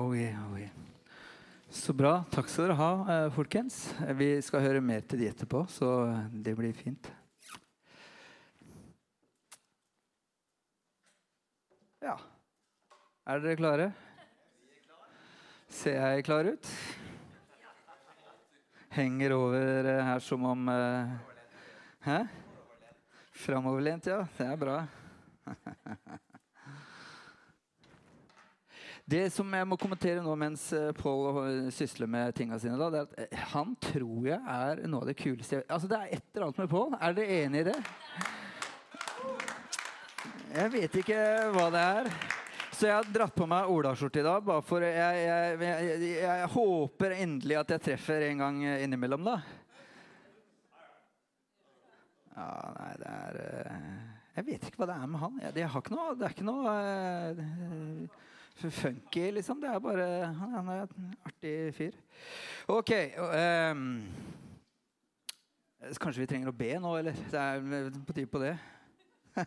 Oh yeah, oh yeah. Så bra. Takk skal dere ha, eh, folkens. Vi skal høre mer til de etterpå, så det blir fint. Ja. Er dere klare? Ser jeg klar ut? Henger over eh, her som om eh, Hæ? Framoverlent, ja. Det er bra. Det som jeg må kommentere nå mens Paul Pål sysler med tinga sine, da, det er at eh, han tror jeg er noe av det kuleste Altså, Det er et eller annet med Pål. Er dere enig i det? Jeg vet ikke hva det er. Så jeg har dratt på meg olaskjorte i dag. bare for jeg, jeg, jeg, jeg, håper endelig at jeg treffer en gang innimellom, da. Ja, nei, det er eh, Jeg vet ikke hva det er med han. Det, har ikke noe, det er ikke noe funky, liksom. Det er bare Han er en artig fyr. OK. Um, kanskje vi trenger å be nå, eller? Det er på tide på det.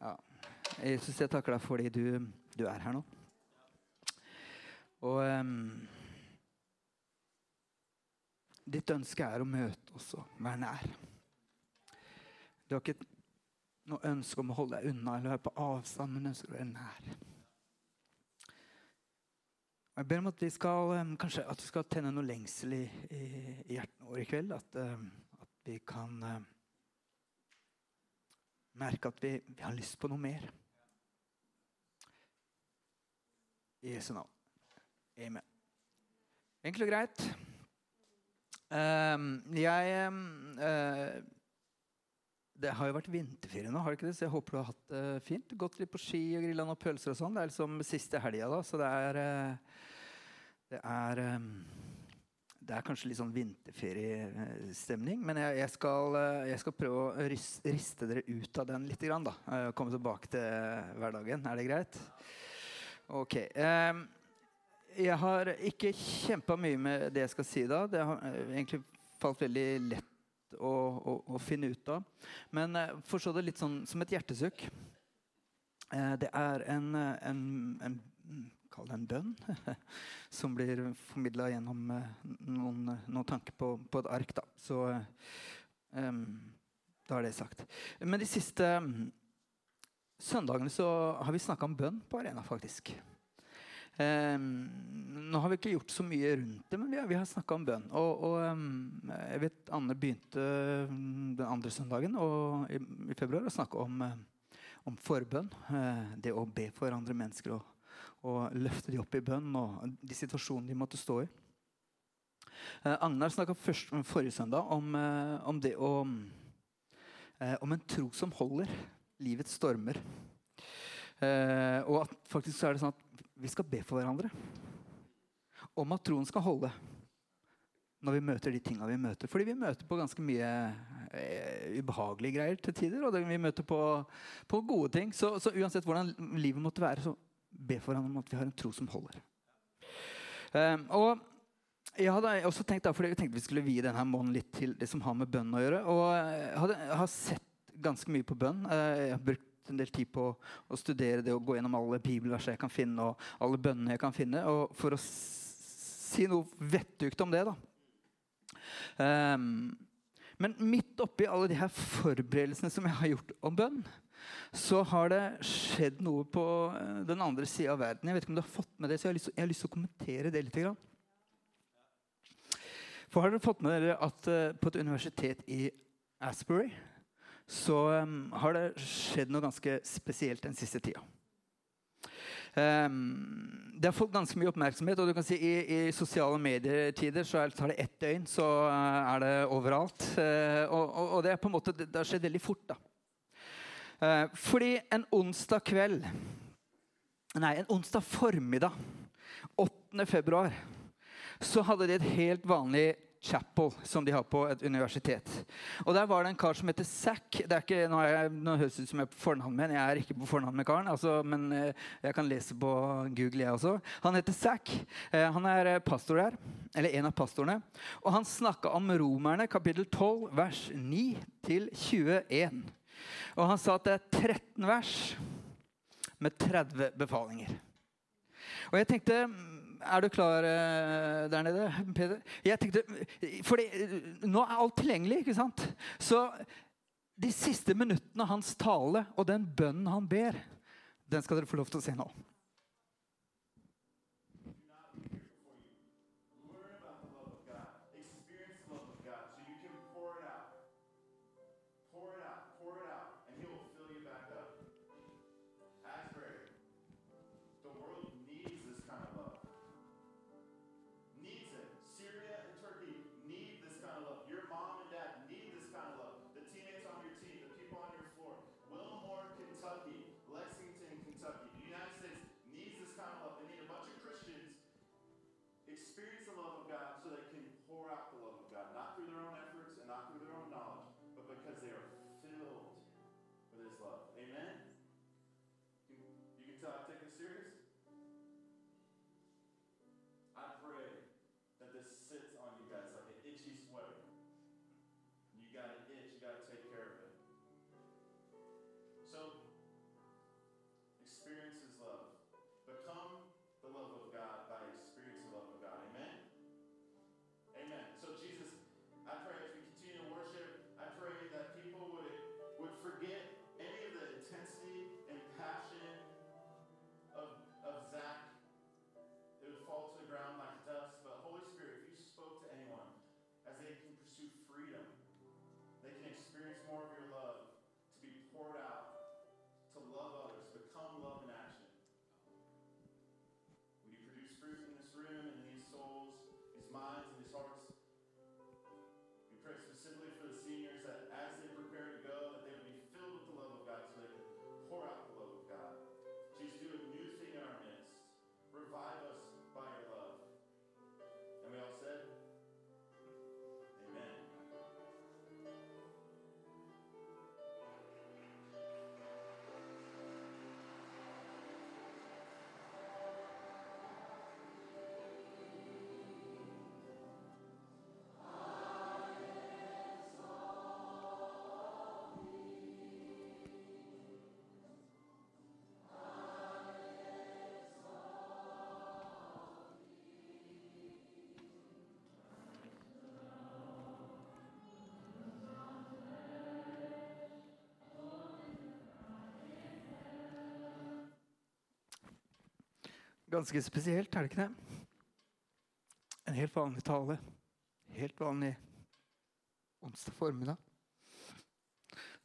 ja. Jesus, jeg takker deg fordi du, du er her nå. Og um, ditt ønske er å møte oss og være nær. Du har ikke noe ønske om å holde deg unna eller være på avstand, men ønsker å være nær. Jeg ber om at vi skal, kanskje, at vi skal tenne noe lengsel i, i, i hjertene våre i kveld. At, at vi kan merke at vi, vi, har lyst på noe mer. I Jesu navn. Amen. Enkelt og greit. Jeg uh, det har jo vært vinterferie nå, har det ikke det? så jeg håper du har hatt det fint. Gått litt på ski og grilla noen pølser og sånn. Det er liksom siste helga, da, så det er uh, Det er um, det er kanskje litt sånn vinterferiestemning, men jeg, jeg, skal, eh, jeg, skal, prøve å riste dere ut av den litt. Grann, da. Komme tilbake til hverdagen. Er det greit? Ok. Jeg har ikke kjempa mye med det jeg skal si da. Det har egentlig falt veldig lett å, å, å, finne ut av. Men eh, forstå det litt sånn som et hjertesukk. Eh, det er en, en, en Kall det en bønn. som blir formidla gjennom eh, noen, noen, tanker på, på, et ark. Da. Så um, da er det sagt. Men de siste søndagene så har vi snakka om bønn på arena, faktisk. Um, nå har vi ikke gjort så mye rundt det, men vi vi har snakka om bønn. Og, og um, jeg vet Anne begynte den andre søndagen og, i, i, februar å snakke om, uh, om forbønn. Uh, det å be for andre mennesker og, og løfte dem opp i bønn og de situasjonene de måtte stå i. Eh, Agnar snakka forrige søndag om, om det å Om en tro som holder livets stormer. og at faktisk så er det sånn at vi skal be for hverandre om at troen skal holde når vi møter de tinga vi møter. Fordi vi møter på ganske mye eh, ubehagelige greier til tider. Og vi møter på, på gode ting. Så, så, uansett hvordan livet måtte være, så be for hverandre om at vi har en tro som holder. Um, og jeg hadde også tenkt, da, fordi jeg tenkte vi skulle vie denne måneden litt til det som har med bønn å gjøre. Og jeg, har sett ganske mye på bønn. Eh, jeg har brukt en del tid på å studere det og gå gjennom alle bibelverser jeg kan finne, og alle bønnene jeg kan finne. Og for å si noe vettugt om det, da. Um, men midt oppi alle de her forberedelsene som jeg har gjort om bønn, så har det skjedd noe på eh, den andre sida av verden. Jeg vet ikke om du har fått med det, så jeg har lyst, til å kommentere det litt. For har dere fått med dere at uh, på et universitet i Asbury så um, har det skjedd noe ganske spesielt den siste tida. Um, det har fått ganske mye oppmerksomhet. og du kan si I, i sosiale medietider så tar det ett døgn, så uh, er det overalt. Uh, og, og, det er på en måte, det har skjedd veldig fort. da. Uh, fordi en onsdag kveld Nei, en onsdag formiddag 8. februar så hadde de et helt vanlig Chapel, som de har på et universitet. Og Der var det en kar som heter Zack. Nå, jeg, nå høres det ut som jeg er på fornavn med Jeg er ikke på fornavn med karen, altså, men eh, jeg kan lese på Google, jeg også. Han heter Zack. Eh, han er eh, pastor der, eller en av pastorene. Og han snakka om Romerne kapittel 12, vers 9 til 21. Og han sa at det er 13 vers med 30 befalinger. Og jeg tenkte Er du klar eh, der nede, Peder? Jeg tenkte, fordi Nå er alt tilgjengelig, ikke sant? Så de siste minuttene av hans tale og den bønnen han ber, den skal dere få lov til å se nå. experience of our simply Ganske spesielt, er det ikke det? En helt vanlig tale. Helt vanlig onsdag formiddag.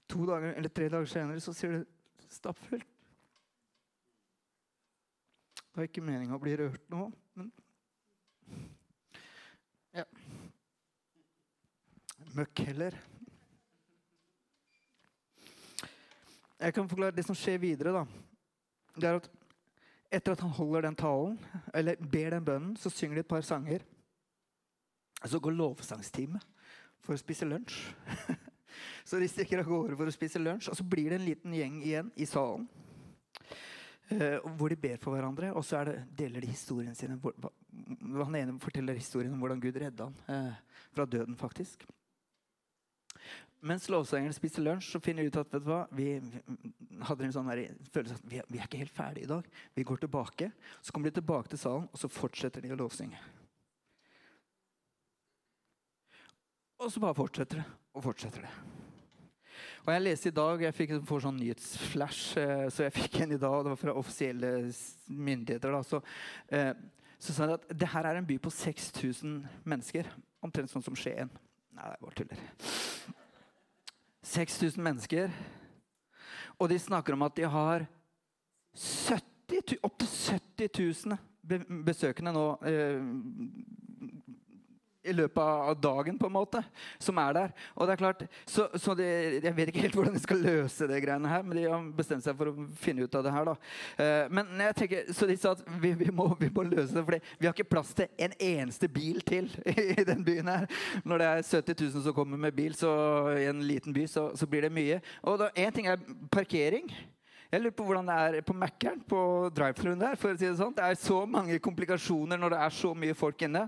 To dager, eller Tre dager senere så sier det stappfullt. Det var ikke meninga å bli rørt nå, men Ja. Møkk heller. Jeg kan forklare det som skjer videre. da. Det er at etter at han holder den talen, eller ber den bønnen, så synger de et par sanger. Så går lovsangsteamet for å spise lunsj. så de stikker av gårde for å spise lunsj, og så blir det en liten gjeng igjen i salen. Uh, hvor de ber for hverandre, og så det, deler de historien sine. Hvor, han ene forteller historien om hvordan Gud redda han uh, fra døden. faktisk. Mens lovsangerne spiser lunsj, så finner de ut at vet du hva, vi, hadde en sånn følelse at vi, vi, er ikke helt ferdige i dag. Vi går tilbake. Så kommer de tilbake til salen, og så fortsetter de å lovsynge. Og så bare fortsetter det og fortsetter det. Og Jeg leste i dag, jeg fikk får sånn nyhetsflash, eh, så jeg fikk en i dag, og det var fra offisielle myndigheter. da, så, eh, så sa de at det her er en by på 6000 mennesker. Omtrent sånn som Skien. Nei, det bare tuller. 6000 mennesker. Og de snakker om at de har 70, opptil 70 000 besøkende nå eh, i løpet av dagen, på en måte, som er der. Og det er klart, så, så det, Jeg vet ikke helt hvordan de skal løse det greiene her, men de har bestemt seg for å finne ut av det her. da. Eh, men jeg tenker, Så de sa at vi, vi, må, vi må, løse det, for vi har ikke plass til en eneste bil til i den byen her. Når det er 70 000 som kommer med bil så i en liten by, så, så blir det mye. Og Én ting er parkering. Jeg lurer på hvordan det er på Mækkern, på drive-throughen der. for å si Det sånn. Det er så mange komplikasjoner når det er så mye folk inne.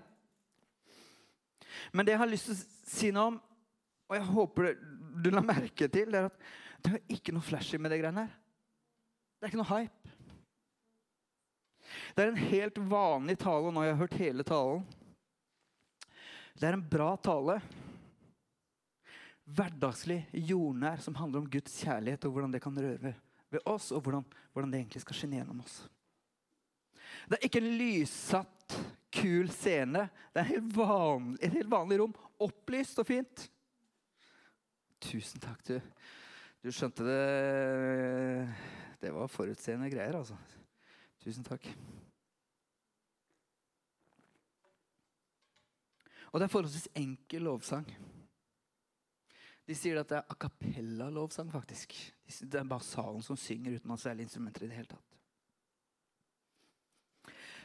Men det jeg har lyst til å si noe om, og jeg håper du la merke til, det er at det er ikke noe flashy med det greiene her. Det er ikke noe hype. Det er en helt vanlig tale, og nå har jeg hørt hele talen. Det er en bra tale. Hverdagslig, jordnær, som handler om Guds kjærlighet og hvordan det kan røre ved oss, og hvordan, hvordan det egentlig skal skinne gjennom oss. Det er ikke en lyssatt, kul scene. Det er helt vanlig, et helt vanlig rom. Opplyst og fint. Tusen takk, du. Du skjønte det Det var forutseende greier, altså. Tusen takk. Og det er forholdsvis enkel lovsang. De sier at det er a cappella-lovsang, faktisk. Det er bare salen som synger uten noe særlig instrumenter i det hele tatt.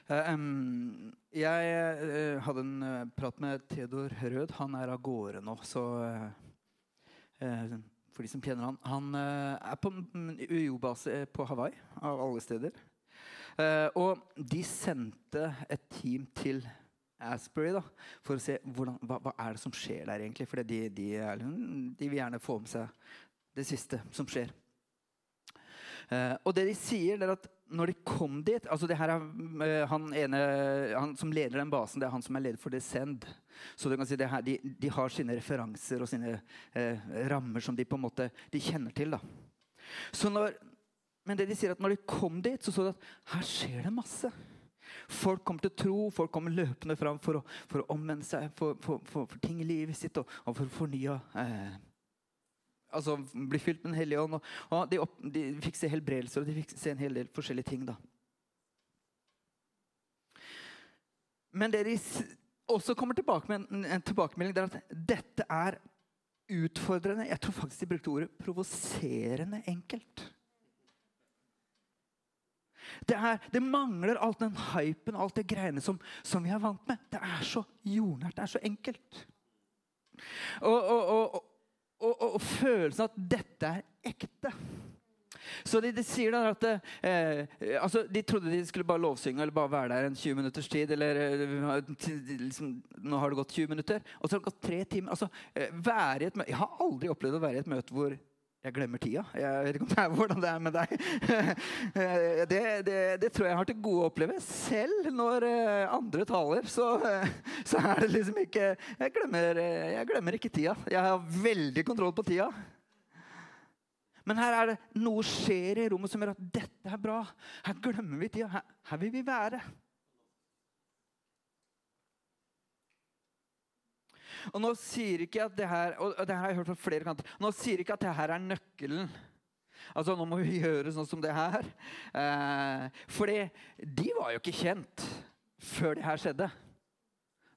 Um, jeg uh, hadde en uh, prat med Theodor Rød. Han er av gårde nå, så For de som kjenner han. Han er på UiO-base på Hawaii, av alle steder. og de sendte et team til Asbury da, for å se hvordan, hva, hva, er det som skjer der egentlig. For de, de, de, vil gjerne få med seg det siste som skjer. Og det de sier, er at når de kom dit altså det her er uh, han ene han som leder den basen, det er han som er leder for Descend. Så du kan si det her, de, de har sine referanser og sine eh, rammer som de på en måte de kjenner til. da. Så når, men det de sier at når de kom dit, så så de at her skjer det masse. Folk kommer til tro, folk kommer løpende fram for å, for å omvende seg for, for, for, ting i livet sitt og, og for å fornye eh, Altså bli fylt med Den hellige ånd. Og, og de, opp, de, fikk se helbredelser, og de fikk se en hel del forskjellige ting. da. Men det de også kommer tilbake med en, en tilbakemelding, er at dette er utfordrende. Jeg tror faktisk de brukte ordet provoserende enkelt. Det, er, det, mangler alt den hypen alt det greiene som, som, vi er vant med. Det er så jordnært, det er så enkelt. Og, og, og, og følelsen av at dette er ekte. Så de, de sier da at eh, altså, De trodde de skulle bare lovsynge eller bare være der en 20 minutters tid. Eller eh, liksom, Nå har det gått 20 minutter. Og så har det gått tre timer. Altså, eh, Jeg har aldri opplevd å være i et møte hvor jeg glemmer tida. Jeg vet ikke om det er hvordan det er med deg. Det, det, det tror jeg har til gode å oppleve. Selv når eh, andre taler, så, så er det liksom ikke jeg glemmer, jeg glemmer, ikke tida. Jeg har veldig kontroll på tida. Men her er det noe skjer i rommet som gjør at dette er bra. Her glemmer vi tida. Her, her vil vi være. Og nå sier ikke at det her, og det har jeg hørt fra flere kanter, nå sier ikke at det her er nøkkelen. Altså, Nå må vi gjøre sånn som det her. Eh, fordi de var jo ikke kjent før det her skjedde.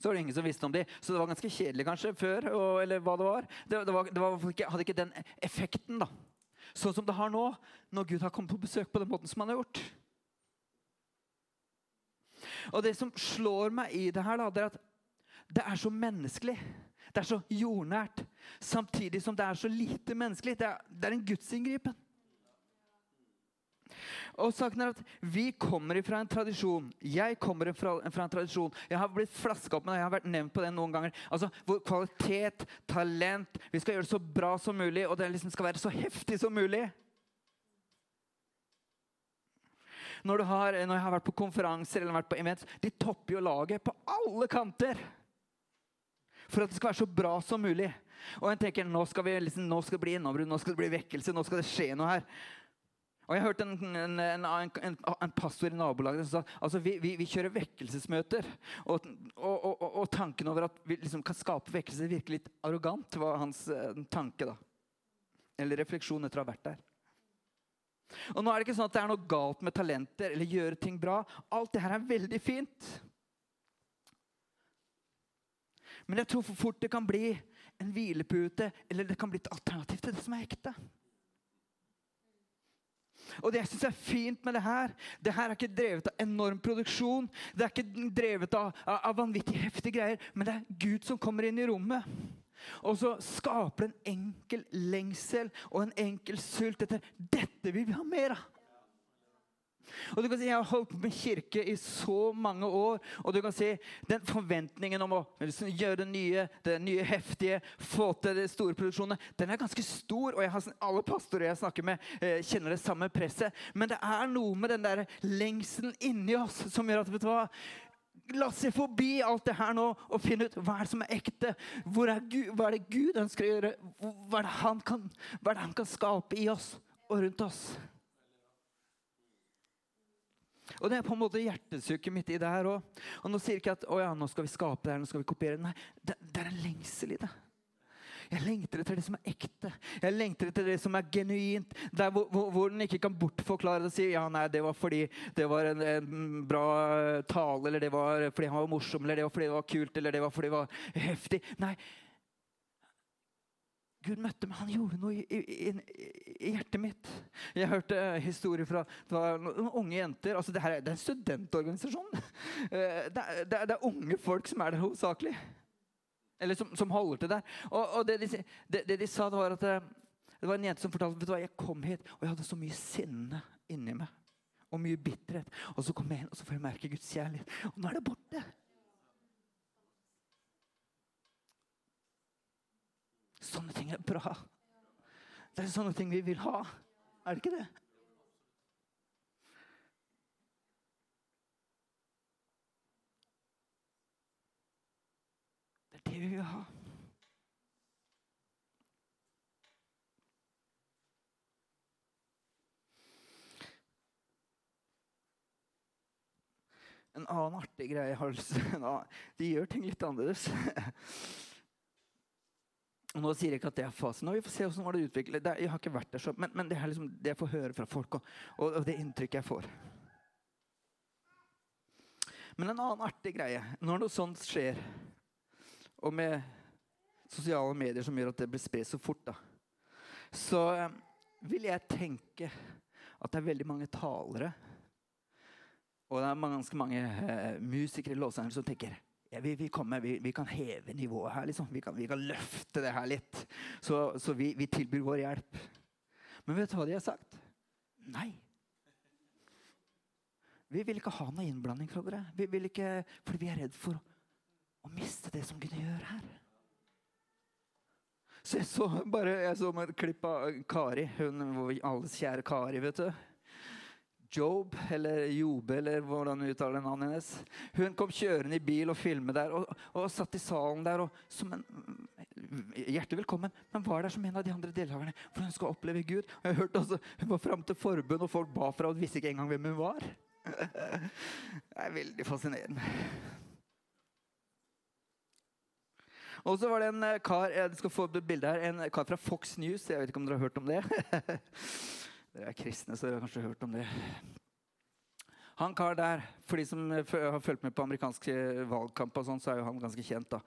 Så var det ingen som visste om de. Så det var ganske kjedelig kanskje før. Og, eller hva det var. Det, det, var, det var ikke, hadde ikke den effekten da. sånn som det har nå, når Gud har kommet på besøk på den måten som han har gjort. Og det som slår meg i det her, da, det er at det er så menneskelig. Det er så jordnært. Samtidig som det er så lite menneskelig. Det er, det er en gudsinngripen. Og saken er at Vi kommer fra en tradisjon. Jeg kommer fra, fra en tradisjon. Jeg har blitt flaska opp med det. Jeg har vært nevnt på det noen ganger. Altså, hvor Kvalitet, talent Vi skal gjøre det så bra som mulig, og det liksom skal være så heftig som mulig. Når, har, når jeg har vært på konferanser eller vært på events, de topper jo laget på alle kanter for at det skal være så bra som mulig. Og en tenker nå skal, vi, liksom, nå skal det bli innombrudd, nå skal det bli vekkelse, nå skal det skje noe her. Og Jeg hørte en, en, en, en pastor i nabolaget som sa altså vi, vi, vi kjører vekkelsesmøter. Og, og, og, og, tanken over at vi liksom kan skape vekkelse virker litt arrogant, var hans uh, tanke. da. Eller refleksjon etter å ha vært der. Og nå er det ikke sånn at det er noe galt med talenter eller gjøre ting bra. Alt det her er veldig fint. Men jeg tror for fort det kan bli en hvilepute, eller det kan bli et alternativ til det som er ekte. Og det jeg syns er fint med det her, det her er ikke drevet av enorm produksjon. Det er ikke drevet av, av, av vanvittig heftige greier, men det er Gud som kommer inn i rommet. Og så skaper det en enkel lengsel og en enkel sult etter dette vil vi ha mer av. Og du kan si, Jeg har holdt med kirke i så mange år. Og du kan si, den forventningen om å liksom gjøre det nye, det nye heftige, få til de store produksjonene, den er ganske stor. Og har, alle pastorer jeg snakker med, eh, kjenner det samme presset. Men det er noe med den der lengselen inni oss som gjør at vet du hva, La oss se forbi alt det her nå og finne ut hva er det som er ekte. Er Gud, hva er det Gud ønsker å gjøre? Hva er, det han kan, hva er det han kan skape i oss og rundt oss? Og Det er på en måte hjertesukket mitt i det her òg. Og nå sier ikke at ja, nå skal vi skape det her, nå skal vi kopiere det. Nei, det, det er en lengsel i det. Jeg lengter etter det som er ekte. Jeg lengter etter det som er genuint. Der hvor, den ikke kan bortforklare det og si ja, nei, det var fordi det var en, en, bra tale, eller det var fordi han var morsom, eller det var fordi det var kult, eller det var fordi det var heftig. Nei, Gud møtte meg, han gjorde noe i, i, i, hjertet mitt. Jeg hørte historier fra det var noen unge jenter. altså Det, her, det er en studentorganisasjon. Eh, det er, det, er, det er, unge folk som er der hovedsakelig. Eller som, som, holder til der. Og, og det, de, det, de, sa, var at eh, det var en jente som fortalte vet du hva, jeg kom hit, og jeg hadde så mye sinne inni meg. Og mye bitterhet. Og så kom jeg inn, og så får jeg merke Guds kjærlighet. Og nå er det borte. Sånne ting er bra. Det er sånne ting vi vil ha. Er det ikke det? Det er det vi vil ha. En annen artig greie De gjør ting litt annerledes. Nå sier jeg ikke at det er fasen. Nå, vi får se hvordan det utvikler det, Jeg har ikke vært der så, men, men, det er liksom det jeg får høre fra folk, og, og, og det inntrykket jeg får. Men en annen artig greie Når noe sånt skjer, og med sosiale medier som gjør at det blir spredt så fort, da, så eh, vil jeg tenke at det er veldig mange talere og det er ganske mange eh, musikere Los som tenker ja, vi, vi, kommer, vi, vi, kan heve nivået her. Liksom. Kan, vi, kan, løfte det her litt. Så, så vi, tilbyr vår hjelp. Men vet du hva de har sagt? Nei. Vi vil ikke ha noe innblanding fra dere. Vi vil ikke, fordi vi er redd for å miste det som Gud gjør her. Så jeg så bare jeg så et klipp av Kari, hun alles kjære Kari. vet du. Job, eller Jobe, eller hvordan uttaler den navnet hennes. Hun kom kjørende i bil og filmet der, og, og satt i salen der og, som en Hjertelig velkommen, men var der som en av de andre deltakerne. For hun skal oppleve Gud. Og jeg hørte også, Hun var framme til forbund, og folk ba fra henne og visste ikke engang hvem hun var. Det er veldig fascinerende. Og så var det en kar jeg skal få et bilde her, en kar fra Fox News. Jeg vet ikke om dere har hørt om det? Dere er kristne, så dere har kanskje hørt om det. Han kar der, for de som har fulgt med på amerikanske og sånn, så er jo han ganske kjent. da.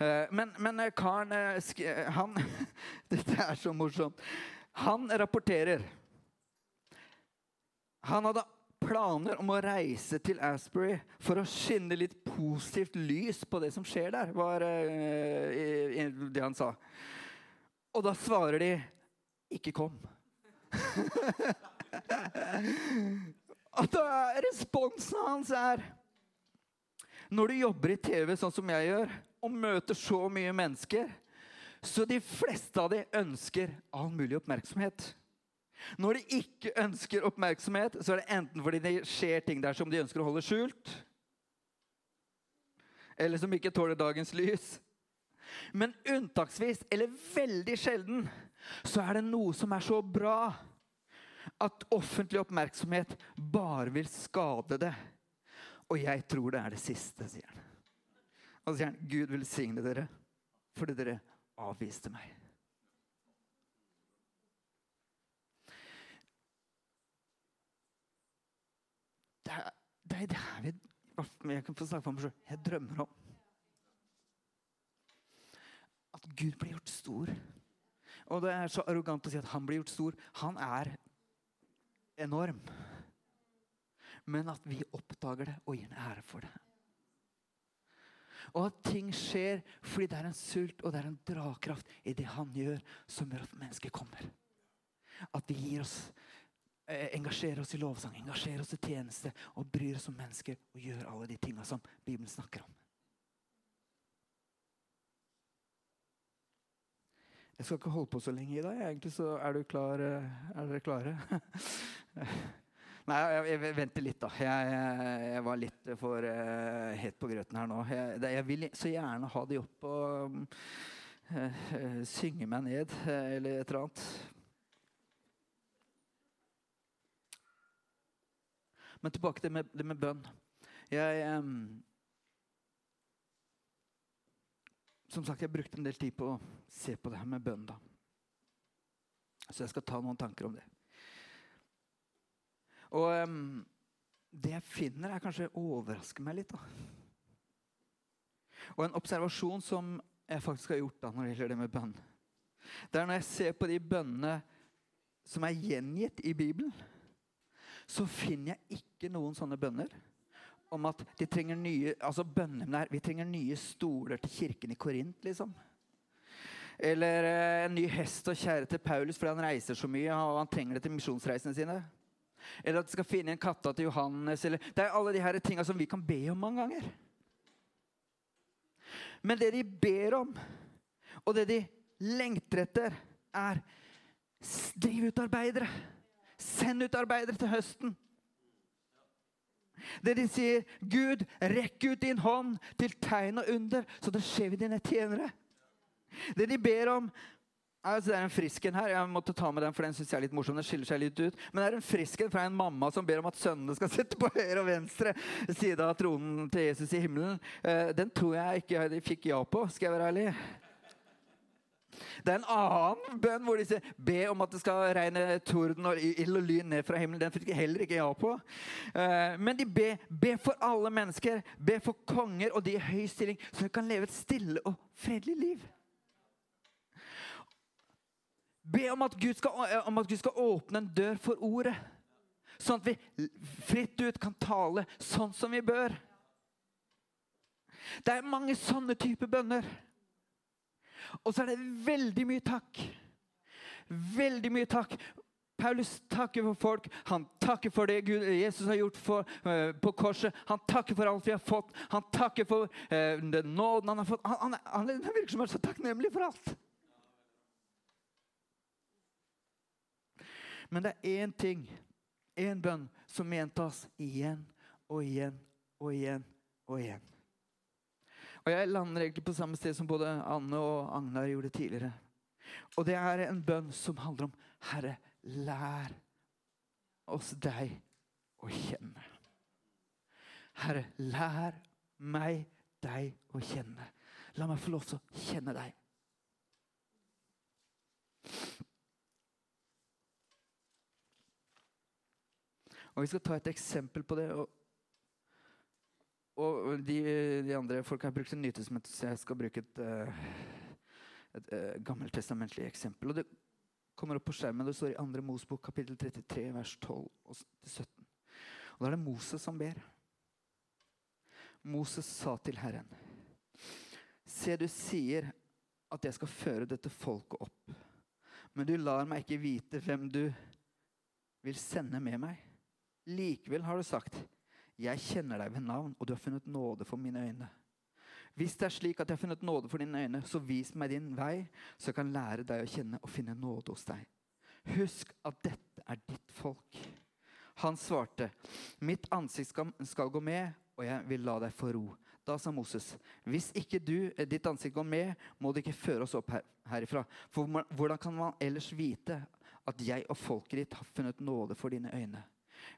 Eh, men, men eh, karen eh, han, Dette er så morsomt. Han rapporterer. Han hadde planer om å reise til Asbury for å skinne litt positivt lys på det som skjer der, var det han sa. Og da svarer de 'ikke kom'. At responsen hans er Når du jobber i TV sånn som jeg gjør, og møter så mye mennesker, så de fleste av dem ønsker all mulig oppmerksomhet. Når de ikke ønsker oppmerksomhet, så er det enten fordi det skjer ting der som de ønsker å holde skjult, eller som ikke tåler dagens lys. Men unntaksvis, eller veldig sjelden, så er det noe som er så bra at offentlig oppmerksomhet bare vil skade det. Og jeg tror det er det siste, sier han. Og sier han, Gud velsigne dere fordi dere avviste meg. Det er det, er her vi jeg kan få snakke for meg selv, jeg drømmer om. At Gud blir gjort stor. Og det er så arrogant å si at han blir gjort stor. Han er enorm. Men at vi oppdager det og gir en ære for det. Og at ting skjer fordi det er en sult og det er en dragkraft i det han gjør, som gjør at mennesket kommer. At vi gir oss eh, engasjerer oss i lovsang, engasjerer oss i tjeneste og bryr oss om mennesker og gjør alle de tinga som Bibelen snakker om. Jeg skal ikke holde på så lenge i dag. Egentlig så er du klar eh, Er dere klare? Nei, jeg, jeg, venter litt, da. Jeg, jeg, jeg var litt for uh, het på grøten her nå. Jeg, vil så gjerne ha de opp og uh, uh, synge meg ned, eller et eller annet. Men tilbake til det med, det med bønn. Jeg um, Som sagt, jeg brukte en del tid på å se på det her med bønn. da. Så jeg skal ta noen tanker om det. Og um, det jeg finner, er kanskje overrasker meg litt. da. Og en observasjon som jeg faktisk har gjort da når det gjelder det med bønn, det er når jeg ser på de bønnene som er gjengitt i Bibelen, så finner jeg ikke noen sånne bønner om at de trenger nye altså bønnene Vi trenger nye stoler til kirken i Korint, liksom. Eller eh, en ny hest og kjære til Paulus fordi han reiser så mye og han trenger det til misjonsreisene sine. Eller at de skal finne en katta til Johannes. Eller, det er alle de her som vi kan be om mange ganger. Men det de ber om, og det de lengter etter, er driv ut arbeidere. Send ut arbeidere til høsten. Det de sier, Gud, rekk ut din hånd til tegn og under, så det skjer ved dine tjenere. Det de ber om, Altså, det er en frisken her. Jeg måtte ta med den, for den synes jeg er litt morsom. Den skiller seg litt ut. Men det er en frisken fra en mamma som ber om at sønnene skal sitte på høyre og venstre side av tronen til Jesus i himmelen. Eh, den tror jeg ikke de fikk ja på, skal jeg være ærlig. Det er en annen bønn hvor de sier be om at det skal regne torden og ild og lyn ned fra himmelen. Den fikk de heller ikke ja på. Eh, men de ber be for alle mennesker. Be for konger og de i høy stilling, så de kan leve et stille og fredelig liv. Be om at, skal, eh, om at Gud skal åpne en dør for ordet. Sånn at vi fritt ut kan tale sånn som vi bør. Det er mange sånne typer bønner. Og så er det veldig mye takk. Veldig mye takk. Paulus takker for folk. Han takker for det Gud, Jesus har gjort for, uh, på korset. Han takker for alt vi har fått. Han takker for uh, den nåden han har fått. Han, han, han, han virker som han er så takknemlig for alt. Men det er én ting, én bønn, som gjentas igjen og igjen og igjen og igjen. Og Jeg lander egentlig på samme sted som både Anne og Agnar gjorde tidligere. Og det er en bønn som handler om Herre, lær oss deg å kjenne. Herre, lær meg deg å kjenne. La meg få lov til å kjenne deg. Og Vi skal ta et eksempel på det. og, de, de, andre brukt en nytestament, så jeg skal bruke et, uh, et uh, gammeltestamentlig eksempel. Og Det kommer opp på skjermen. Det står i 2. Mosbok kapittel 33, vers 12-17. Og Da er det Moses som ber. Moses sa til Herren.: Se, du sier at jeg skal føre dette folket opp, men du lar meg ikke vite hvem du vil sende med meg. Likevel har du sagt, 'Jeg kjenner deg ved navn, og du har funnet nåde for mine øyne.' Hvis det er slik at jeg har funnet nåde for dine øyne, så vis meg din vei, så jeg kan lære deg å kjenne og finne nåde hos deg. Husk at dette er ditt folk. Han svarte, mitt ansikt skal, skal gå med, og jeg vil la deg få ro. Da sa Moses, hvis ikke du, eh, ditt ansikt går med, må du ikke føre oss opp her, herifra. For hvordan kan man ellers vite at jeg og folket ditt har funnet nåde for dine øyne?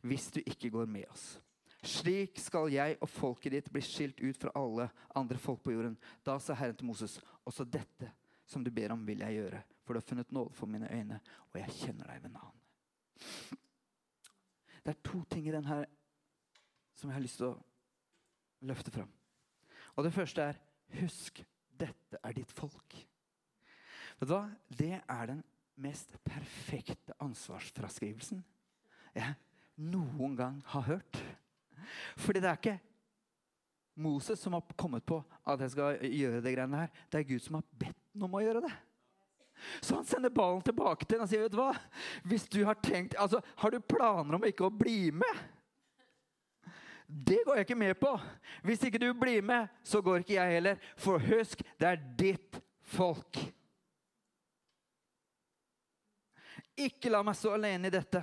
hvis du ikke går med oss. Slik skal jeg og folket ditt bli skilt ut fra alle andre folk på jorden. Da sa Herren til Moses, også dette som du ber om, vil jeg gjøre. For du har funnet nåde for mine øyne, og jeg kjenner deg ved navn. Det er to ting i den her som jeg har lyst til å løfte fram. Og det første er husk, dette er ditt folk. Vet du hva? Det er den mest perfekte ansvarsfraskrivelsen jeg noen gang har hørt. Fordi det er ikke Moses som har kommet på at jeg skal gjøre det greiene her. Det er Gud som har bedt ham om å gjøre det. Så han sender ballen tilbake til henne og sier, vet du hva? Hvis du har tenkt, altså, har du planer om ikke å bli med? Det går jeg ikke med på. Hvis ikke du blir med, så går ikke jeg heller. For husk, det er ditt folk. Ikke la meg stå alene i dette.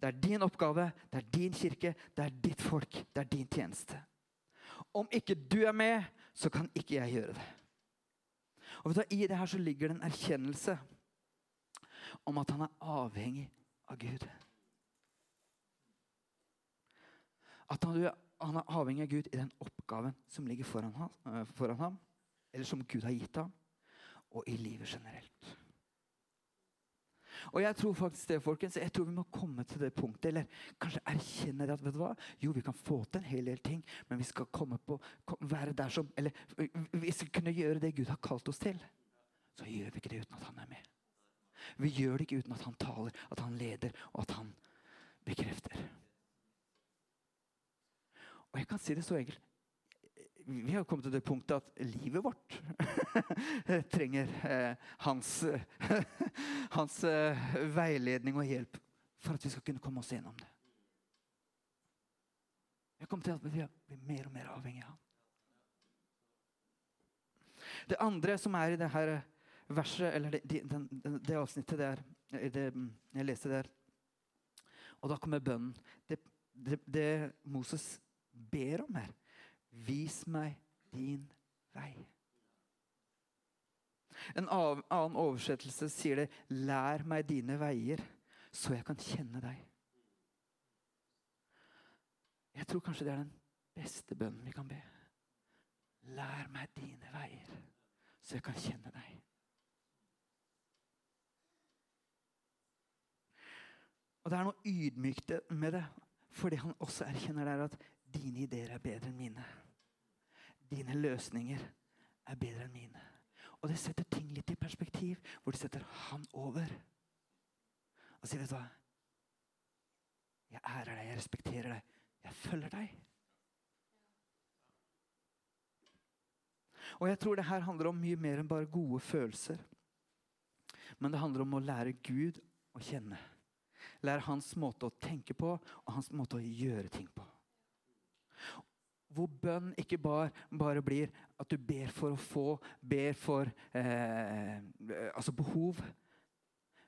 Det er din oppgave, det er din kirke, det er ditt folk, det er din tjeneste. Om ikke du er med, så kan ikke jeg gjøre det. Og vet du, I det her så ligger det en erkjennelse om at han er avhengig av Gud. At han, er avhengig av Gud i den oppgaven som ligger foran ham, eh, foran ham, eller som Gud har gitt ham, og i livet generelt. Og jeg tror faktisk det, folkens, jeg tror vi må komme til det punktet, eller kanskje erkjenne at vet du hva? Jo, vi kan få til en hel del ting, men vi skal komme på, være der som Eller vi skal kunne gjøre det Gud har kalt oss til. Så gjør vi ikke det uten at han er med. Vi gjør det ikke uten at han taler, at han leder, og at han bekrefter. Og jeg kan si det så enkelt. Vi har kommet til det punktet at livet vårt trenger eh, hans, hans eh, veiledning og hjelp for at vi skal kunne komme oss gjennom det. Vi har kommet til at vi blir mer og mer avhengig av ham. Det andre som er i det her verset, eller det, det, det avsnittet der Jeg leste der, og da kommer bønnen. Det Moses ber om her. Vis meg din vei. En annen oversettelse sier det 'Lær meg dine veier, så jeg kan kjenne deg'. Jeg tror kanskje det er den beste bønnen vi kan be. Lær meg dine veier, så jeg kan kjenne deg. Og Det er noe ydmykt med det, fordi han også erkjenner der at Dine ideer er bedre enn mine. Dine løsninger er bedre enn mine. Og det setter ting litt i perspektiv, hvor det setter han over. Og sier, vet du hva? Jeg ærer deg, jeg respekterer deg, jeg følger deg. Og jeg tror det her handler om mye mer enn bare gode følelser. Men det handler om å lære Gud å kjenne. Lære hans måte å tenke på og hans måte å gjøre ting på. Hvor bønn ikke bare, bare, blir at du ber for å få, ber for eh, altså behov.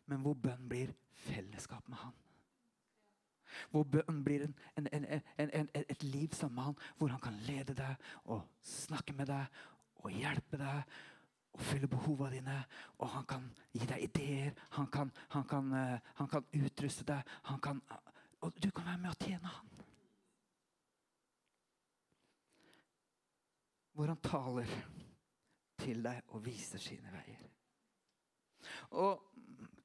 Men hvor bønn blir fellesskap med Han. Hvor bønn blir en, en, en, et liv sammen med Han, hvor han kan lede deg og snakke med deg og hjelpe deg og fylle behovene dine. Og han kan gi deg ideer, han kan, han kan, eh, han kan utruste deg. Kan, og du kan være med og tjene Han. Hvor han taler til deg og viser sine veier. Og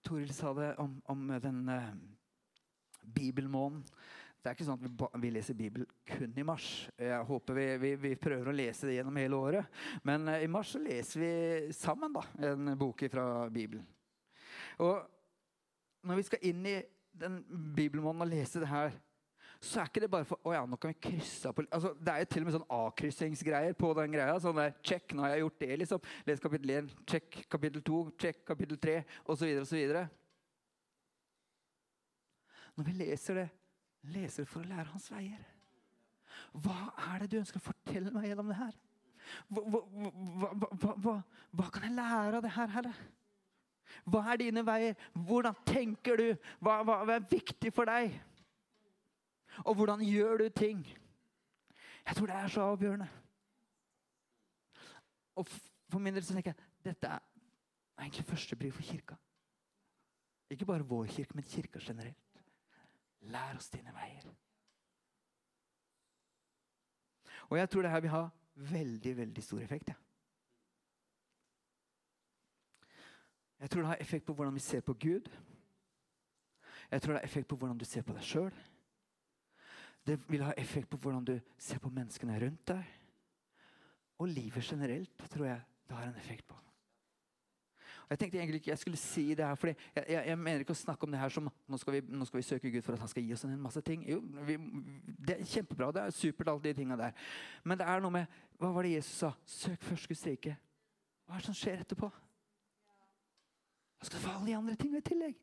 Toril sa det om, om den uh, bibelmånen. Det er ikke sånn at vi, vi, leser Bibel kun i mars. Jeg håper vi, vi, vi, prøver å lese det gjennom hele året. Men uh, i mars så leser vi sammen da, en bok fra Bibelen. Og når vi skal inn i den bibelmånen og lese det her, så er ikke det bare for Å ja, nå kan vi krysse av på altså, Det er jo til og med sånn avkryssingsgreier på den greia. Sånn der, Check, nå har jeg gjort det, liksom. Les kapittel 1, check kapittel 2, check kapittel 3, osv., osv. Når vi leser det, leser det for å lære hans veier. Hva er det du ønsker å fortelle meg gjennom det her? Hva, hva, hva, hva kan jeg lære av det her, Herre? Hva er dine veier? Hvordan tenker du? Hva, er viktig for deg? Og hvordan gjør du ting? Jeg tror det er så avgjørende. Og for min del så tenker jeg dette er egentlig førstebrev for kirka. Ikke bare vår kirke, men kirka generelt. Lær oss dine veier. Og jeg tror det her vil ha veldig, veldig stor effekt. Ja. Jeg tror det har effekt på hvordan vi ser på Gud. Jeg tror det har effekt på hvordan du ser på deg sjøl. Det vil ha effekt på hvordan du ser på menneskene rundt deg. Og livet generelt tror jeg det har en effekt på. Jeg tenkte egentlig ikke jeg skulle si det her, fordi jeg, jeg, jeg mener ikke å snakke om det her som nå skal, vi, nå skal, vi, søke Gud for at han skal gi oss en masse ting. Jo, vi, Det er kjempebra. Det er supert, alle de tinga der. Men det er noe med Hva var det Jesus sa? Søk først Guds rike. Hva er det som skjer etterpå? Da skal du få alle de andre tingene i tillegg.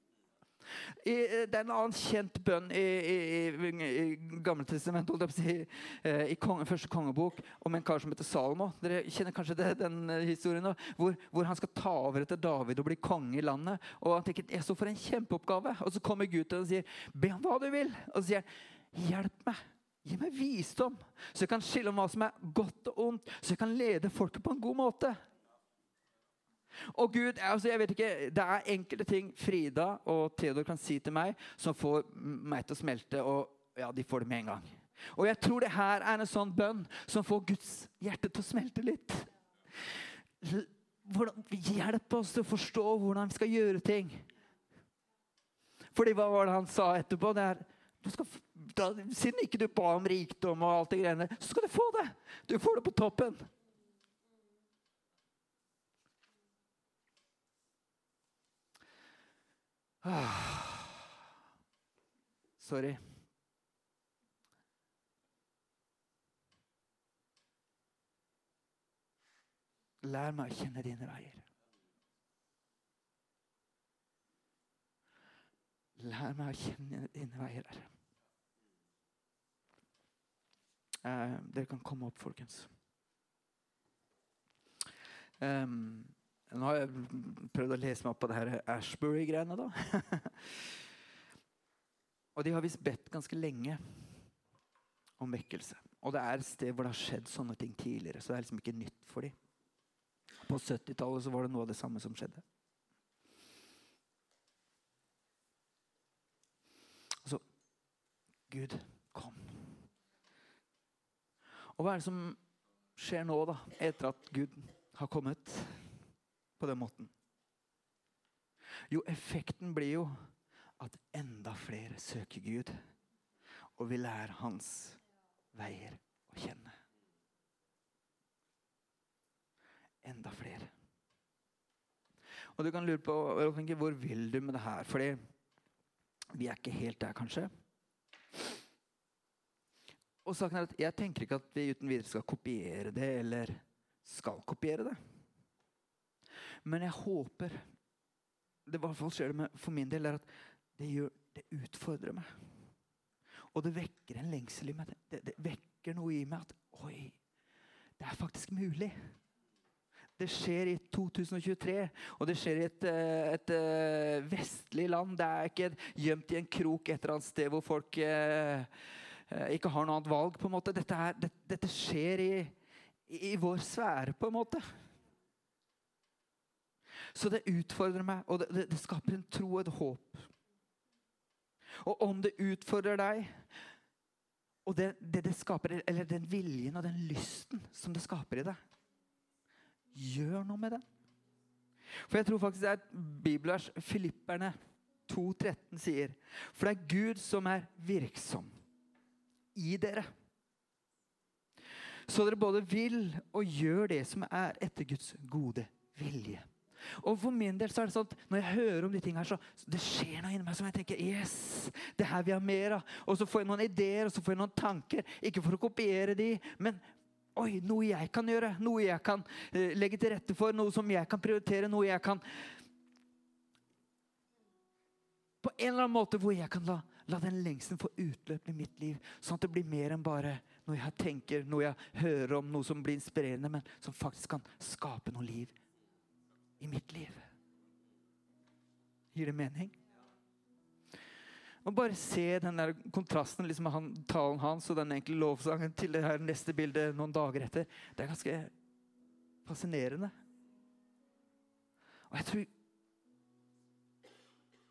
Eh, det er en annen kjent bønn i, i, i, i Gammeltestamentet, si, eh, i konge, første kongebok, om en kar som heter Salomo. Dere kjenner kanskje det, den eh, historien nå, hvor, hvor, han skal ta over etter David og bli konge i landet. Og han tenker jeg så for en kjempeoppgave. Og så kommer Gud til og sier be om hva du vil. Og så sier han hjelp meg. Gi meg visdom, så jeg kan skille om hva som er godt og ondt, så jeg kan lede folket på en god måte. Og Gud, altså jeg vet ikke, Det er enkelte ting Frida og Theodor kan si til meg, som får meg til å smelte. Og ja, de får det med en gang. Og jeg tror det her er en sånn bønn som får Guds hjerte til å smelte litt. Hvordan, hjelp oss til å forstå hvordan vi skal gjøre ting. Fordi hva var det han sa etterpå? Det er, skal, da, siden ikke du ba om rikdom, og alt det greiene, så skal du få det. Du får det på toppen. Sorry. Lær meg å kjenne dine veier. Lær meg å kjenne dine veier, Herre. Eh, dere kan komme opp, folkens. Um, nå har jeg prøvd å lese meg opp på det her Ashbury-greiene. da. og de har visst bedt ganske lenge om vekkelse. Og det er et sted hvor det har skjedd sånne ting tidligere. Så det er liksom ikke nytt for dem. På 70-tallet var det noe av det samme som skjedde. Altså Gud, kom. Og hva er det som skjer nå, da, etter at Gud har kommet? På den måten? Jo, effekten blir jo at enda flere søker Gud og vil lære hans veier å kjenne. Enda flere. Og du kan lure på hvor vil du med det her? Fordi vi er ikke helt der, kanskje. Og saken er at Jeg tenker ikke at vi uten videre skal kopiere det, eller skal kopiere det. Men jeg håper det i hvert fall skjer det for min del, er at det, gjør, det utfordrer meg. Og det vekker en lengsel i meg. Det, det, vekker noe i meg at Oi, det er faktisk mulig. Det skjer i 2023, og det skjer i et, eh, et, et eh, vestlig land. Det er ikke gjemt i en krok et eller annet sted hvor folk eh, eh, ikke har noe annet valg. på en måte. Dette, er, det, dette skjer i, i, i vår sfære, på en måte. Så det utfordrer meg, og det, det, skaper en tro og et håp. Og om det utfordrer deg, og det, det, det, skaper, eller den viljen og den lysten som det skaper i deg, gjør noe med det. For jeg tror faktisk det er bibelvers Filipperne 2,13 sier. For det er Gud som er virksom i dere. Så dere både vil og gjør det som er etter Guds gode vilje. Og for min del så er det sånn at Når jeg hører om de tingene her, så det skjer noe inni meg som jeg tenker Yes! Det her vil jeg ha mer av. Og så får jeg noen ideer og så får jeg noen tanker. Ikke for å kopiere de, men oi, noe jeg kan gjøre. Noe jeg kan uh, legge til rette for. Noe som jeg kan prioritere. Noe jeg kan På en eller annen måte hvor jeg kan la, la den lengselen få utløp i mitt liv. Sånn at det blir mer enn bare noe jeg tenker, noe jeg hører om, noe som blir inspirerende, men som faktisk kan skape noe liv i mitt liv. Gir det mening? Og Bare se den der kontrasten liksom han, talen hans og den enkle lovsangen til det her neste bildet noen dager etter. Det er ganske fascinerende. Og jeg tror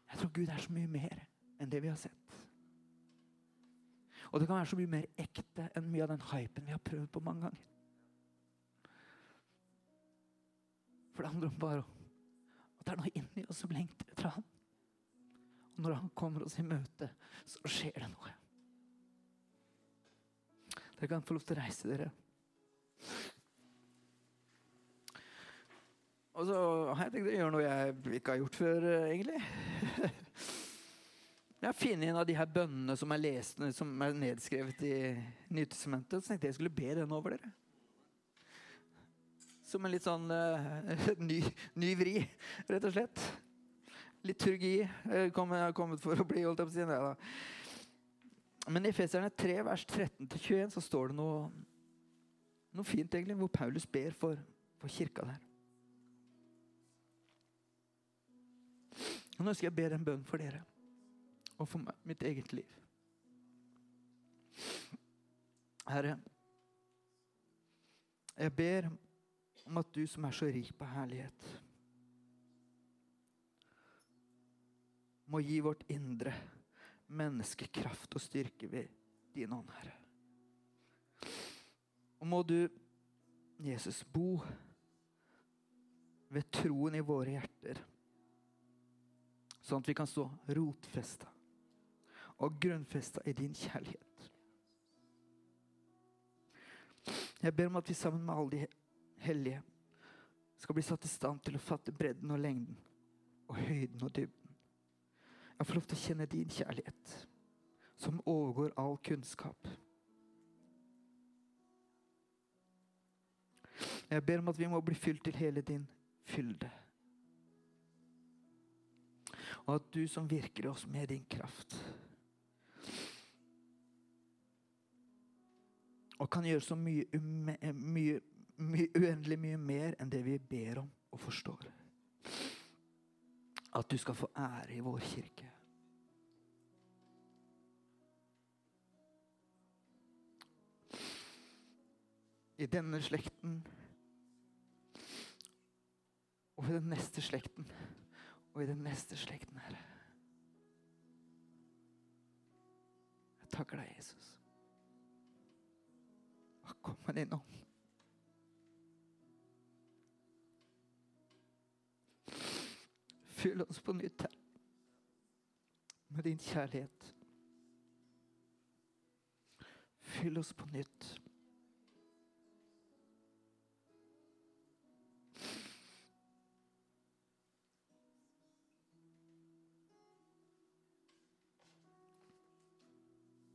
Jeg tror Gud er så mye mer enn det vi har sett. Og det kan være så mye mer ekte enn mye av den hypen vi har prøvd på mange ganger. For det handler om bare at det er noe inni oss som lengter etter ham. Og når han kommer oss i møte, så skjer det noe. Dere kan få lov til å reise dere. Og så har jeg tenkt å gjøre noe jeg ikke har gjort før, egentlig. Jeg har funnet en av de her bønnene som er lest, som er nedskrevet i Nytestamentet. Så tenkte jeg jeg skulle be den over dere. Som en litt sånn uh, ny, ny, vri, rett og slett. liturgi eh, har kommet for å bli. holdt jeg på å da. Men i Efeserne 3, vers 13-21 så står det noe, noe fint, egentlig, hvor Paulus ber for, for kirka der. Og Nå skal jeg be en bønn for dere og for meg, mitt eget liv. Herre, jeg ber om at du som er så rik på herlighet, må gi vårt indre menneske kraft og styrke ved din ånd, Herre. Og må du, Jesus, bo ved troen i våre hjerter, sånn at vi kan stå rotfesta og grunnfesta i din kjærlighet. Jeg ber om at vi sammen med alle de hellige skal bli satt i stand til å fatte bredden og lengden og høyden og dybden. Jeg får lov til å kjenne din kjærlighet, som overgår all kunnskap. Jeg ber om at vi må bli fylt til hele din fylde. Og at du som virker i oss med din kraft Og kan gjøre så mye, mye, mye, uendelig mye mer enn det vi ber om og forstår. At du skal få ære i vår kirke. I denne slekten og i den neste slekten og i den neste slekten, Herre. Jeg takker deg, Jesus. Kom med din ånd. Fyll oss på nytt, her med din kjærlighet. Fyll oss på nytt